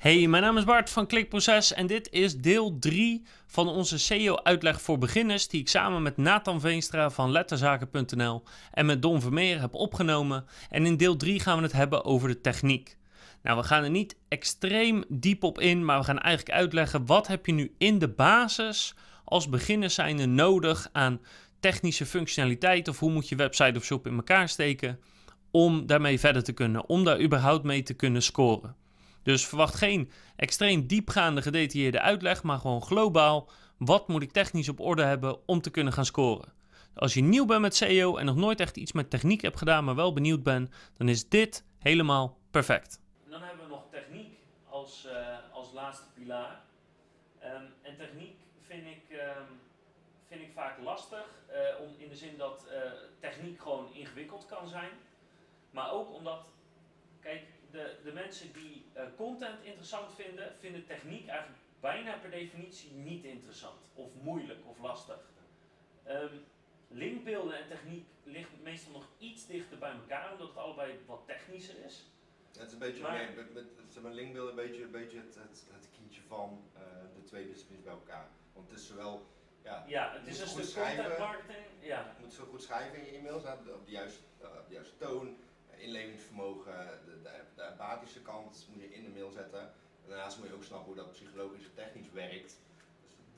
Hey, mijn naam is Bart van Klikproces en dit is deel 3 van onze SEO-uitleg voor beginners die ik samen met Nathan Veenstra van letterzaken.nl en met Don Vermeer heb opgenomen. En in deel 3 gaan we het hebben over de techniek. Nou, we gaan er niet extreem diep op in, maar we gaan eigenlijk uitleggen wat heb je nu in de basis als beginner zijnde nodig aan technische functionaliteit of hoe moet je website of shop in elkaar steken om daarmee verder te kunnen, om daar überhaupt mee te kunnen scoren. Dus verwacht geen extreem diepgaande gedetailleerde uitleg, maar gewoon globaal. Wat moet ik technisch op orde hebben om te kunnen gaan scoren? Als je nieuw bent met SEO en nog nooit echt iets met techniek hebt gedaan, maar wel benieuwd bent, dan is dit helemaal perfect. Dan hebben we nog techniek als, uh, als laatste pilaar. Um, en techniek vind ik, um, vind ik vaak lastig, uh, om, in de zin dat uh, techniek gewoon ingewikkeld kan zijn. Maar ook omdat, kijk, de, de mensen die uh, content interessant vinden, vinden techniek eigenlijk bijna per definitie niet interessant. Of moeilijk of lastig. Um, linkbeelden en techniek liggen meestal nog iets dichter bij elkaar, omdat het allebei wat technischer is. Het is een beetje, maar, nee, met, met, linkbeelden een beetje, een beetje het, het, het kindje van uh, de twee disciplines bij elkaar. Want het is zowel ja, ja, het is een stuk content marketing. Ja. Je moet zo goed schrijven in je e-mails, op de juiste, uh, op de juiste inlevingsvermogen, de, de, de empathische kant moet je in de mail zetten. En daarnaast moet je ook snappen hoe dat psychologisch en technisch werkt.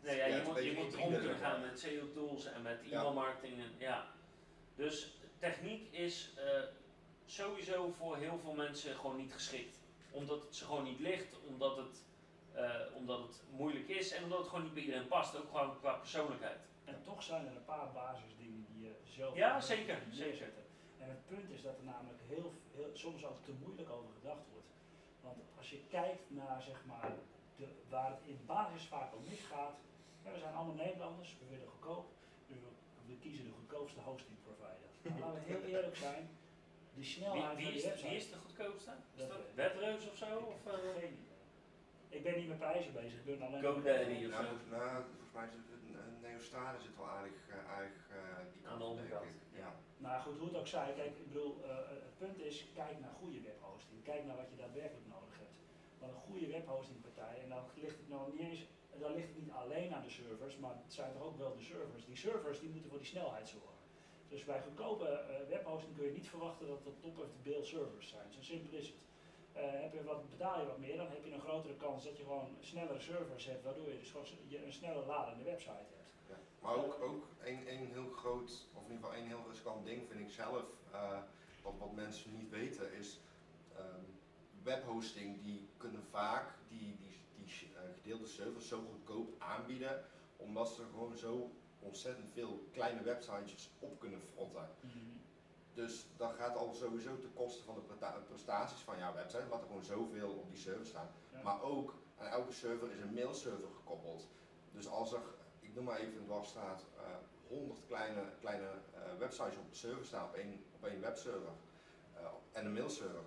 Dus nee, ja, je, moet, je moet om kunnen gaan met SEO tools en met e-mail marketing. En, ja. Dus techniek is uh, sowieso voor heel veel mensen gewoon niet geschikt. Omdat het ze gewoon niet ligt, omdat het, uh, omdat het moeilijk is en omdat het gewoon niet bij iedereen past. Ook gewoon qua persoonlijkheid. En toch zijn er een paar basisdingen die je zelf ja, zeker, zeker. En het punt is dat er namelijk heel, heel, soms al te moeilijk over gedacht wordt. Want als je kijkt naar zeg maar, de, waar het in basis vaak om misgaat, ja, we zijn allemaal Nederlanders, we willen goedkoop, dus we, kiezen de goedkoopste hosting provider. Nou, laten we heel eerlijk zijn, die snelheid wie, wie, is, van wie is de goedkoopste? Is dat Webreus of zo? Of, uh, geen idee. Ik ben niet met prijzen bezig, ik ben alleen GoDaddy of zo. Nou, nou, volgens mij is het Neostade zit wel aardig, uh, aardig uh, Ja. Nou goed, hoe het ook zij, kijk, ik bedoel, uh, het punt is, kijk naar goede webhosting. Kijk naar wat je daadwerkelijk nodig hebt. Want een goede webhostingpartij, en dan ligt het nou niet eens, dan ligt het niet alleen aan de servers, maar het zijn toch ook wel de servers. Die servers die moeten voor die snelheid zorgen. Dus bij goedkope uh, webhosting kun je niet verwachten dat het top of the bill servers zijn. Zo simpel is het. Uh, heb je wat, betaal je wat meer, dan heb je een grotere kans dat je gewoon snellere servers hebt, waardoor je dus gewoon je een sneller ladende website hebt. Ja. Maar ook, ook een, een heel groot, of in ieder ding vind ik zelf, uh, wat, wat mensen niet weten, is um, webhosting die kunnen vaak die, die, die uh, gedeelde servers zo goedkoop aanbieden, omdat ze gewoon zo ontzettend veel kleine websites op kunnen frotten. Mm -hmm. Dus dat gaat al sowieso ten koste van de prestaties van jouw website, omdat er gewoon zoveel op die server staan. Ja. Maar ook aan elke server is een mailserver gekoppeld. Dus als er noem maar even een dwarsstraat, uh, 100 kleine, kleine uh, websites op de server staan, op één, op één webserver uh, en een mailserver.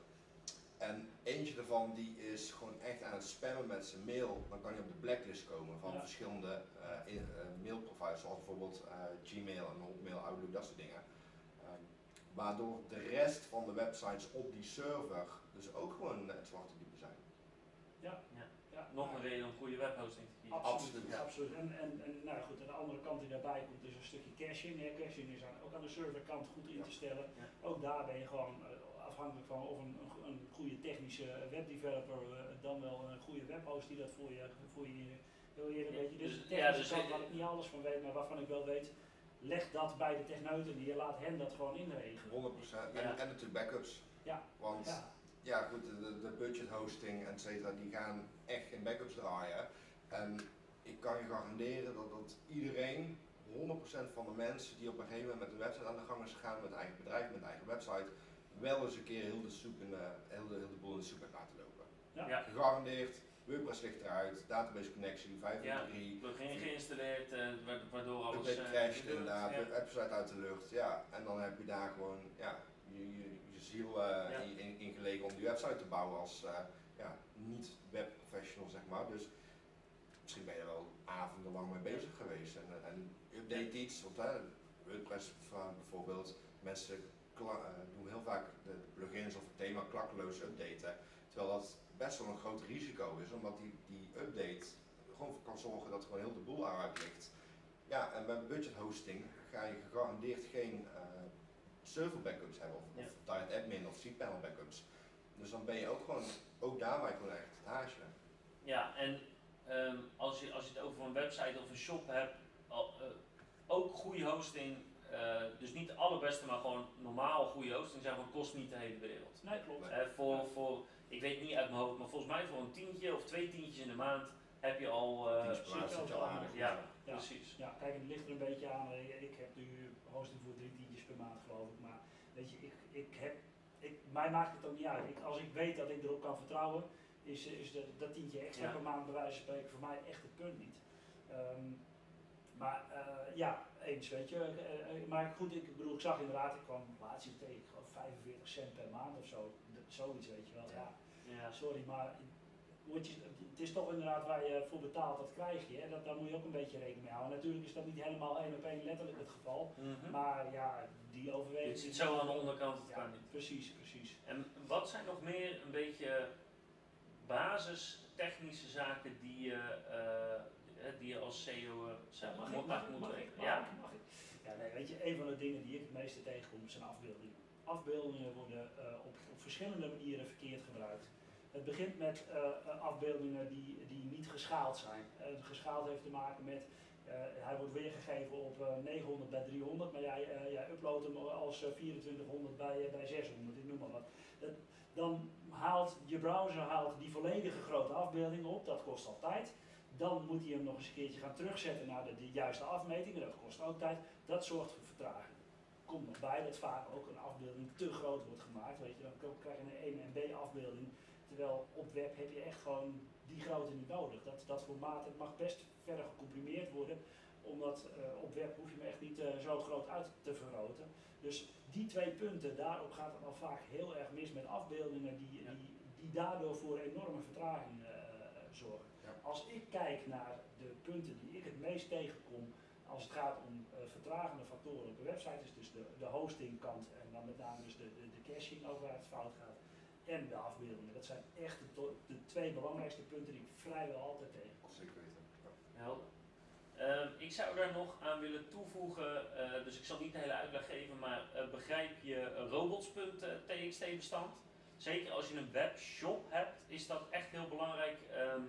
En eentje daarvan die is gewoon echt aan het spammen met zijn mail, dan kan je op de blacklist komen van ja. verschillende in, mailproviders, zoals bijvoorbeeld Gmail en Hotmail, Outlook, dat soort dingen. Um, waardoor de rest van de websites op die server dus ook gewoon het zwarte diepe zijn. Ja, ja. ja. Nog een reden om goede webhosting te kiezen. Absoluut, ja. absoluut. En, en, en nou goed, aan de andere kant die daarbij komt is een stukje caching. Ja, caching is aan, ook aan de serverkant goed in te stellen. Ja. Ook daar ben je gewoon uh, afhankelijk van of een, een, goede technische webdeveloper uh, dan wel een goede webhost die dat voor je, voor je heel eerlijk weet je. Dus de technische dus kant waar ik niet alles van weet, maar waarvan ik wel weet, leg dat bij de techneuten die je laat hen dat gewoon inregelen. 100% en, en natuurlijk backups. Ja. Want ja, goed, de, de budget hosting et cetera, die gaan echt geen backups draaien. En ik kan je garanderen dat, dat iedereen, 100% van de mensen die op een gegeven moment met een website aan de gang is gegaan, met een eigen bedrijf, met een eigen website, wel eens een keer heel de, soep in de, heel de, heel de boel in de soep laten lopen. Ja. Gegarandeerd, WordPress ligt eruit, database connection 5 ja, plugin geïnstalleerd, uh, waardoor alles... Het uh, crasht inderdaad, ja. website uit de lucht, ja. En dan heb je daar gewoon, ja, je, je, je ziel uh, ja. in, in, gelegen om die website te bouwen als uh, ja, niet webprofessional zeg maar. Dus misschien ben je er wel avondenlang mee bezig geweest en, en update iets. Want hè, WordPress bijvoorbeeld, mensen doen heel vaak de plugins of het thema klakkeloos updaten. Terwijl dat best wel een groot risico is, omdat die, die update gewoon kan zorgen dat gewoon heel de boel eruit ligt. Ja, en bij budget hosting ga je gegarandeerd geen uh, server backups hebben, of, Ja. of admin of cPanel backups. Dus dan ben je ook gewoon, ook daarbij gewoon echt het haasje. Ja, en ehm, als, je, als je het over een website of een shop hebt, al, eh, ook goede hosting, eh, dus niet de allerbeste, maar gewoon normaal goede hosting, zeg maar, kost niet de hele wereld. Nee, klopt. Nee. Eh, voor, voor, ik weet niet uit mijn hoofd, maar volgens mij voor een tientje of twee tientjes in de maand heb je al... eh, zit aardig. ja, Ja. precies. Ja, kijk, het ligt er een beetje aan. Eh, Ik heb nu hosting voor drie tientjes per maand, geloof ik. Maar weet je, ik, ik heb, ik, mij maakt het ook niet uit. Ik, als ik weet dat ik erop kan vertrouwen, is, is de, dat tientje extra Ja. per maand bij wijze van spreken voor mij echt het punt niet. Ehm, maar eh, ja, eens, weet je. Eh, maar goed, ik bedoel, ik zag inderdaad, ik kwam laatst tegen, ik geloof 45 cent per maand of zo. Dat- Zoiets, weet je wel. Ja, Ja, sorry, maar moet je, het is toch inderdaad waar je voor betaalt, dat krijg je. Dat, daar moet je ook een beetje rekening mee houden. Natuurlijk is dat niet helemaal één op één letterlijk het geval. Mhm. Maar ja, die overweging. Het zit zo aan de onderkant, het Ja, kan niet. precies, precies. En wat zijn nog meer een beetje basis technische zaken die je, eh, eh, die je als CEO eh, zeg maar, moet, mag Ja? mag ik? Ja, nee, weet je, een van de dingen die ik het meeste tegenkom zijn afbeeldingen. Afbeeldingen worden op, op verschillende manieren verkeerd gebruikt. Het begint met eh, eh, afbeeldingen die, die niet geschaald zijn. Eh, geschaald heeft te maken met, hij wordt weergegeven op eh, 900 bij 300, maar jij, jij uploadt hem als eh, 2400 bij, bij 600, ik noem maar wat. Dat, dan haalt je browser haalt die volledige grote afbeelding op, dat kost al tijd. Dan moet hij hem nog eens een keertje gaan terugzetten naar de, de juiste afmetingen, dat kost ook tijd. Dat zorgt voor vertraging. Komt nog bij dat vaak ook een afbeelding te groot wordt gemaakt. Weet je, dan krijg je een 1 MB afbeelding. Terwijl op web heb je echt gewoon die grootte niet nodig. Dat, dat formaat het mag best verder gecomprimeerd worden. Omdat eh, op web hoef je hem echt niet eh, zo groot uit te vergroten. Dus die twee punten, daarop gaat het al vaak heel erg mis met afbeeldingen die, Ja. die, die daardoor voor enorme vertraging eh, zorgen. Ja. Als ik kijk naar de punten die ik het meest tegenkom als het gaat om vertragende factoren op een website, is dus de, de hostingkant en dan met name dus de, de, de caching ook waar het fout gaat. En de afbeeldingen. Dat zijn echt de, de twee belangrijkste punten die ik vrijwel altijd tegenkom. Zeker weten. Helder. Ehm, ik zou daar nog aan willen toevoegen, eh, dus ik zal niet de hele uitleg geven, maar eh, begrijp je robots.txt bestand? Zeker als je een webshop hebt, is dat echt heel belangrijk. Ehm,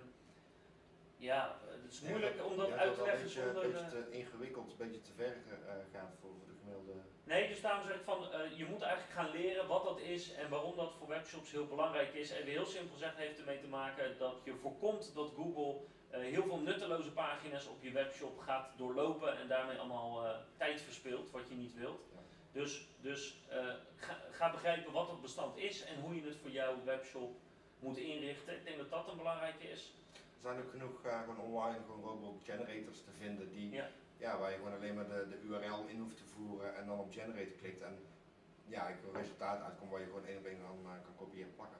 ja, eh, het is moeilijk om dat Ja, uit te leggen beetje, zonder... een beetje eh, te ingewikkeld, een beetje te ver eh, gaat voor, Nee, dus daarom zeg ik van, eh, je moet eigenlijk gaan leren wat dat is en waarom dat voor webshops heel belangrijk is. En heel simpel gezegd heeft ermee te maken dat je voorkomt dat Google eh, heel veel nutteloze pagina's op je webshop gaat doorlopen en daarmee allemaal eh, tijd verspilt, wat je niet wilt. Ja. Dus, dus ga, ga begrijpen wat dat bestand is en hoe je het voor jouw webshop moet inrichten. Ik denk dat dat een belangrijke is. Er zijn ook genoeg gewoon online gewoon robot generators te vinden die, Ja. Ja. waar je gewoon alleen maar de, de URL in hoeft te voeren en dan op generator klikt en ja, ik een resultaat uitkomt waar je gewoon één op één dan eh, kan kopiëren en plakken.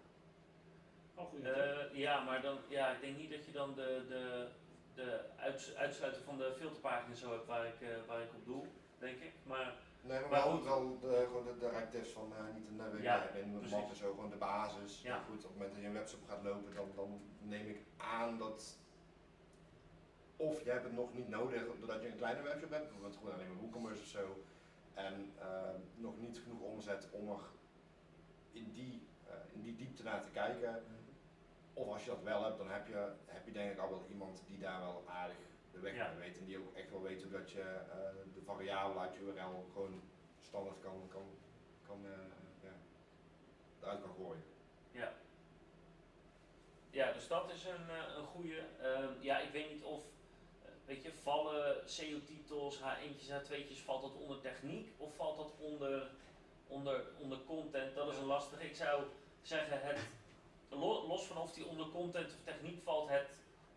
Oh, goed. Eh, ja, maar dan, ja, ik denk niet dat je dan de, de, de uits, uitsluiten van de filterpagina zo hebt waar ik, eh, waar ik op doe, denk ik. Maar Nee, maar, Maar wel, goed. wel de, gewoon de, de van eh, niet een uh, Ja, in precies. map en zo, gewoon de basis. Ja. Maar goed, op het moment dat je een webshop gaat lopen, dan, dan neem ik aan dat of je hebt het nog niet nodig doordat je een kleine webshop hebt, bijvoorbeeld gewoon alleen maar WooCommerce of zo, en eh, nog niet genoeg omzet om er in die, eh, in die diepte naar te kijken. Of als je dat wel hebt, dan heb je, heb je denk ik al wel iemand die daar wel aardig de weg Ja. weet. En die ook echt wel weet hoe dat je eh, de variabelen uit je URL gewoon standaard kan, kan, kan eh, ja, eruit kan gooien. Ja. Ja, dus dat is een, een goede. Ehm, ja, ik weet niet of, weet je, vallen SEO-titels, H1'tjes, H2'tjes, valt dat onder techniek of valt dat onder, onder, onder content? Dat is een lastige. Ik zou zeggen, het, lo- los van of die onder content of techniek valt, het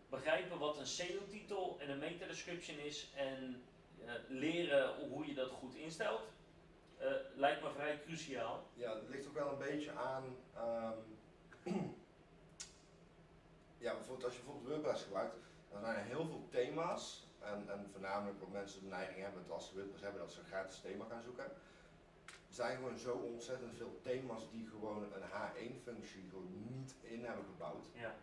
begrijpen wat een SEO-titel en een meta-description is en eh, leren hoe je dat goed instelt, eh, lijkt me vrij cruciaal. Ja, het ligt ook wel een beetje aan. ehm, ja, bijvoorbeeld als je bijvoorbeeld WordPress gebruikt, dan zijn er heel veel thema's. En, en voornamelijk wat mensen de neiging hebben, dat als ze WordPress hebben, dat ze een gratis thema gaan zoeken. Er zijn gewoon zo ontzettend veel thema's die gewoon een H1-functie gewoon niet in hebben gebouwd. Ja.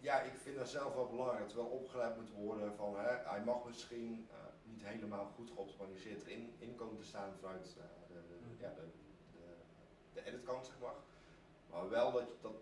Ja, ik vind dat zelf wel belangrijk er wel opgeleid moet worden van hè, hij mag misschien uh, niet helemaal goed geoptimaliseerd erin in komen te staan vanuit uh, de, de, Mm. ja, de, de, de editkant zeg maar. Maar wel dat, dat,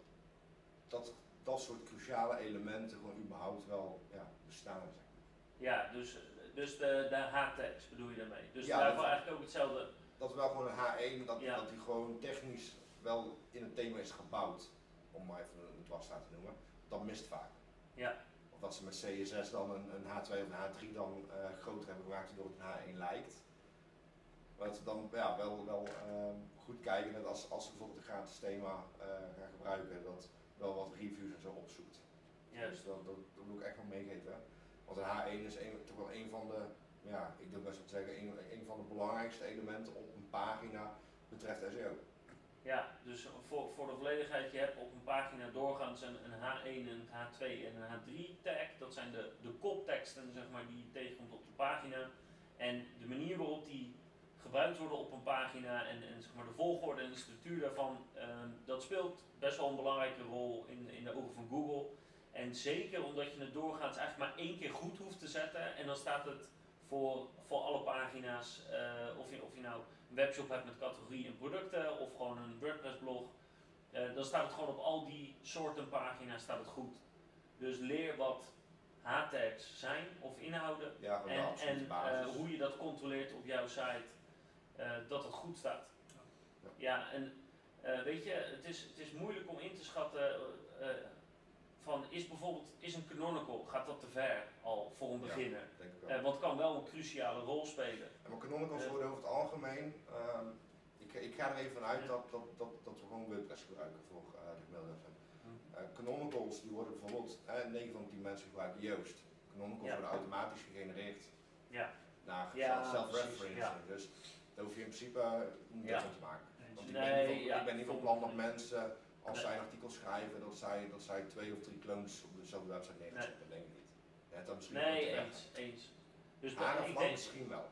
dat dat soort cruciale elementen gewoon überhaupt wel ja, bestaan. Zeg maar. Ja, dus, dus de, de H-tags bedoel je daarmee. Dus Ja, daarvoor dat- eigenlijk ook hetzelfde. Dat wel gewoon een H1, dat, Ja. dat die gewoon technisch wel in het thema is gebouwd, om maar even een dwarsstaat te noemen. Dat mist vaak. Ja. Of dat ze met CSS dan een, een H2 of een H3 dan eh, groter hebben gemaakt waardoor het een H1 lijkt. Maar dat ze dan ja, wel, wel ehm, goed kijken dat als, als ze bijvoorbeeld een gratis thema eh, gaan gebruiken, dat wel wat reviews en zo opzoekt. Juist. Dus dat, dat, dat wil ik echt wel meegeven. Want een H1 is een, toch wel een van de, ja, ik durf best wel te zeggen, een, een van de belangrijkste elementen op een pagina betreft SEO. Ja, dus voor, voor de volledigheid, je hebt op een pagina doorgaans een, een H1, een H2 en een H3 tag. Dat zijn de, de kopteksten zeg maar, die je tegenkomt op de pagina. En de manier waarop die gebruikt worden op een pagina en, en zeg maar, de volgorde en de structuur daarvan, ehm, dat speelt best wel een belangrijke rol in, in de ogen van Google. En zeker omdat je het doorgaans eigenlijk maar één keer goed hoeft te zetten en dan staat het voor, voor alle pagina's, eh, of, je, of je nou een webshop hebt met categorie en producten of gewoon een WordPress blog, eh, dan staat het gewoon op al die soorten pagina's staat het goed. Dus leer wat H-tags zijn of inhouden Ja, en, en eh, hoe je dat controleert op jouw site, dat het goed staat. Ja. Ja, en eh, weet je, het is, het is moeilijk om in te schatten eh, eh, van is bijvoorbeeld, is een canonical, gaat dat te ver al voor een Ja. beginner? denk ik wel. Eh, want het kan wel een cruciale rol spelen. En maar canonicals Eh. worden over het algemeen, ehm, ik, ik ga er even vanuit Ja. dat, dat, dat, dat we gewoon WordPress gebruiken voor eh, de gemiddelde FM. Hm. Eh, canonicals die worden bijvoorbeeld, eh, 9 van de 10 mensen gebruiken Joost. Canonicals Ja. worden automatisch gegenereerd Ja. naar Ja, self-referencing. ja. Dus daar hoef je in principe eh, niet Ja. te maken. Want ik, Nee, ben niet van, ja, ik ben niet van plan dat mensen, als Nee. zij een artikel schrijven, dat zij, dat zij twee of drie clones op dezelfde website neer gaan Nee. zetten. Dat denk ik niet. Ja, dat misschien Nee, eens, eens. Dus dat- ik denk, misschien wel.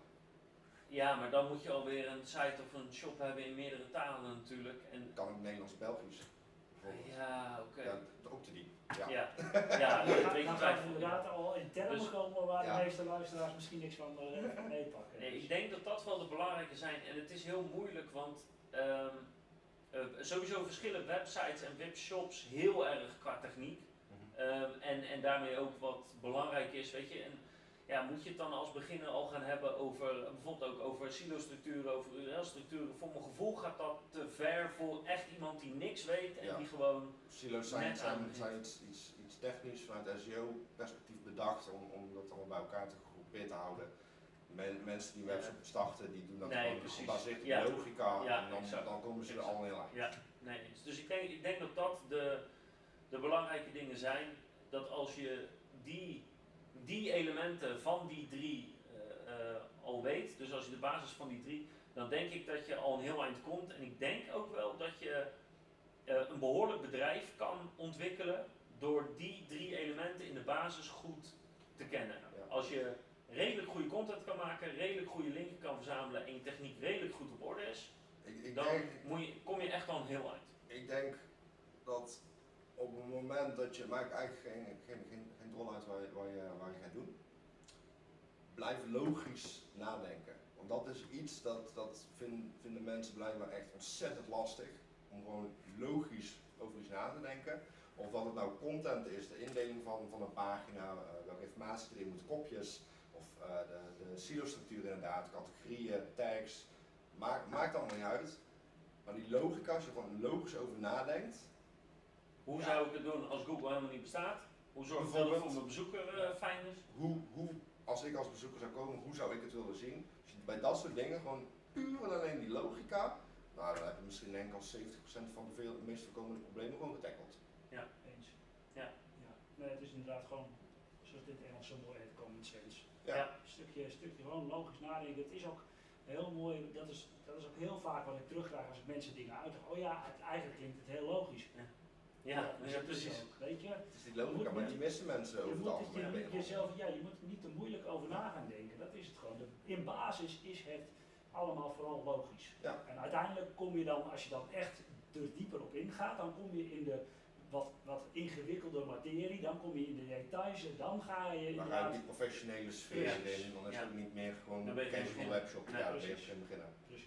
ja, maar dan moet je alweer een site of een shop hebben in meerdere talen natuurlijk. En, Kan ook Nederlands-Belgisch. ja, oké. Ja, ook te die. Ja. Ja, ja, Dan dan inderdaad al in termen Dus- komen waar Ja. de meeste luisteraars misschien niks van eh, van meepakken. Nee, Dus- ik denk dat dat wel de belangrijke zijn. En het is heel moeilijk, want ehm, eh, sowieso verschillen websites en webshops heel erg qua techniek. Mhm. Ehm, en, en daarmee ook wat belangrijk is, weet je. En ja, moet je het dan als beginner al gaan hebben over, bijvoorbeeld ook over silo-structuren, over URL-structuren. Voor mijn gevoel gaat dat te ver voor echt iemand die niks weet en Ja. die gewoon... Silo's zijn, zijn, iets, iets, iets technisch vanuit SEO-perspectief bedacht om, om dat allemaal bij elkaar te gegroepeerd te houden. Men- mensen die webshops starten, die doen dat Nee, gewoon gebaseerd op Ja. logica Ja, en dan, exact. dan komen ze er al heel eind. Ja, nee. Dus ik denk, ik denk dat dat de, de belangrijke dingen zijn. Dat als je die, die elementen van die drie eh, eh, al weet, dus als je de basis van die drie, dan denk ik dat je al een heel eind komt. En ik denk ook wel dat je eh, een behoorlijk bedrijf kan ontwikkelen door die drie elementen in de basis goed te kennen. Ja. Als je redelijk goede content kan maken, redelijk goede linken kan verzamelen en je techniek redelijk goed op orde is, Ik, ik, dan denk, moet je, kom je echt al een heel eind. ik denk dat het moment dat je, maakt eigenlijk geen, geen, geen, geen uit waar je, waar, je, gaat doen, blijf logisch nadenken. Want dat is iets dat, dat vind- vinden mensen blijkbaar echt ontzettend lastig. Om gewoon logisch over iets na te denken. Of dat het nou content is, de indeling van, van een pagina, eh, welke informatie erin moet, kopjes. Of eh, de, de silo-structuur inderdaad, categorieën, tags. Maakt, maakt allemaal niet uit. Maar die logica, als je gewoon logisch over nadenkt. Hoe Ja. zou ik het doen als Google helemaal niet bestaat? Hoe zorg ik dat het voor mijn bezoeker eh, fijn is? Hoe, hoe, als ik als bezoeker zou komen, hoe zou ik het willen zien? Als je bij dat soort dingen gewoon puur en alleen die logica, nou dan heb je misschien denk ik al 70% van de, veel, de meest voorkomende problemen gewoon getackled. Eens. Ja. ja. Nee, het is inderdaad gewoon, zoals dit Engels zo mooi heet, common sense. Ja. Ja. Stukje, stukje gewoon logisch nadenken. Het is ook heel mooi, dat is, dat is ook heel vaak wat ik terugkrijg als ik mensen dingen uitleg. Oh ja, het, eigenlijk klinkt het heel logisch. Ja, dus ja, precies. ook, weet je, Het is die logica, maar die missen mensen je over moet, het het, je algemeen. moet jezelf, ja, je moet er niet te moeilijk over na gaan denken. Dat is het gewoon. De- in basis is het allemaal vooral logisch. Ja. En uiteindelijk kom je dan, als je dan echt er dieper op ingaat, dan kom je in de wat, wat ingewikkelde materie, dan kom je in de details en dan ga je Dan ga je die professionele sfeer Ja. in, dan is Ja. het niet meer gewoon een casual webshop. Ja, dan ben je precies. geen beginner. Precies.